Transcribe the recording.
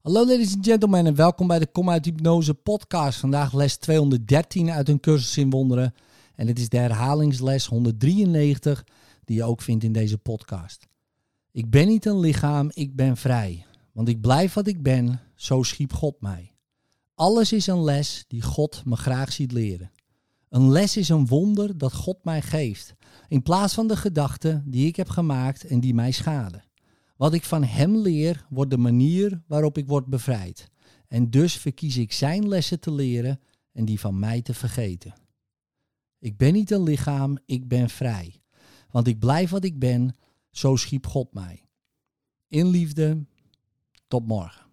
Hallo ladies and gentlemen en welkom bij de Kom uit Hypnose podcast. Vandaag les 213 uit een cursus in wonderen. En het is de herhalingsles 193 die je ook vindt in deze podcast. Ik ben niet een lichaam, ik ben vrij. Want ik blijf wat ik ben, zo schiep God mij. Alles is een les die God me graag ziet leren. Een les is een wonder dat God mij geeft, in plaats van de gedachten die ik heb gemaakt en die mij schaden. Wat ik van Hem leer, wordt de manier waarop ik word bevrijd. En dus verkies ik Zijn lessen te leren en die van mij te vergeten. Ik ben niet een lichaam, ik ben vrij. Want ik blijf wat ik ben, zo schiep God mij. In liefde, tot morgen.